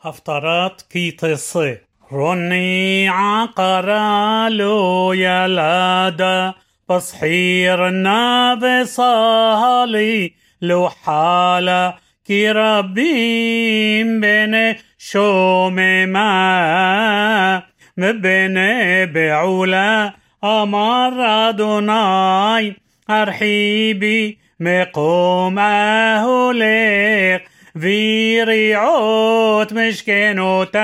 هفترات تصي روني عقرالو يلادا بصحير النبي صالي لو حالا كي ربين بين شوم ما مبين بعولا أمر أدوناي أرحيبي مقوم أهليق ذي ريعوت مشكنوتاي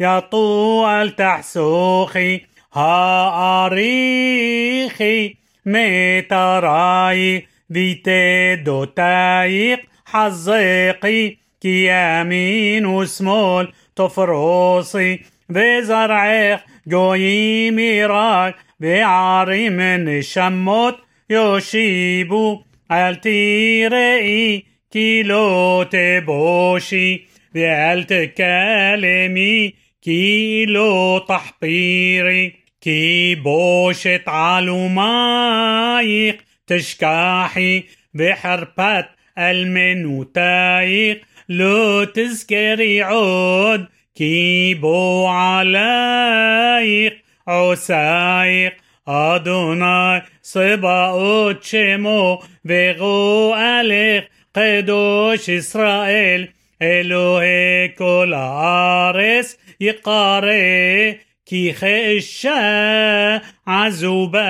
يا طول تحسوخي ها أريخي متراي ذي تيدو تايق حزقي كي يمين وسمول تفرصي ذي زرعيق جوي ميراي بعاري من الشموت يوشيبو التيري כי לא תבושי ואל תכלמי כי לא תחפירי כי בושת עלומייך تشكاحي بحربات المنوتايق لو تذكري عود كيبو عليك عسايق أدوناي صباوت شمو بغو أليخ قدوش إسرائيل אלוהי כל הארץ יקרא כי חשה עזובה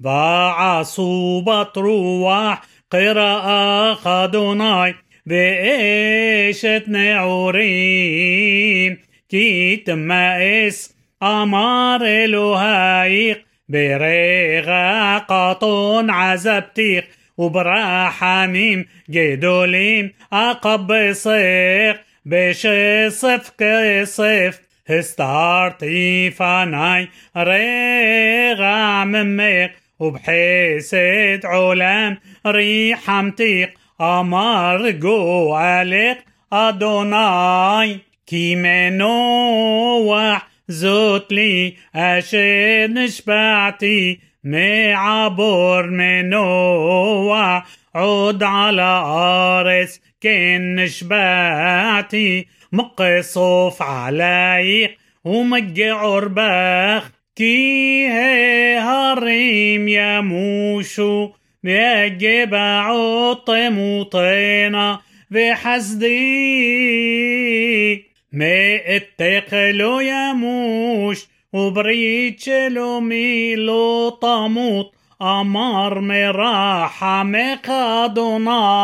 ועשו בטרוח קראה אדוני ואשת נעורים כי תמאס אמר אלוהיך ברגע קטון עזבתיך وبرع حميم جدوليم عقب صيق بش صف كصف استعرتي فناي ريغا مميق وبحيسد علام ريح متيق أمر جو عليك أدوناي كي منوح زوت لي أشد نشبعتي. معبور منوح عود على أرس كن نشبعتي مقصوف عليك ومجع عرباخ كي هريم يموشو بيجبع طموطينا بحسدي ما اتقلو يموش وبريتشلو ميلو طموط أمر مراحة مقادوناي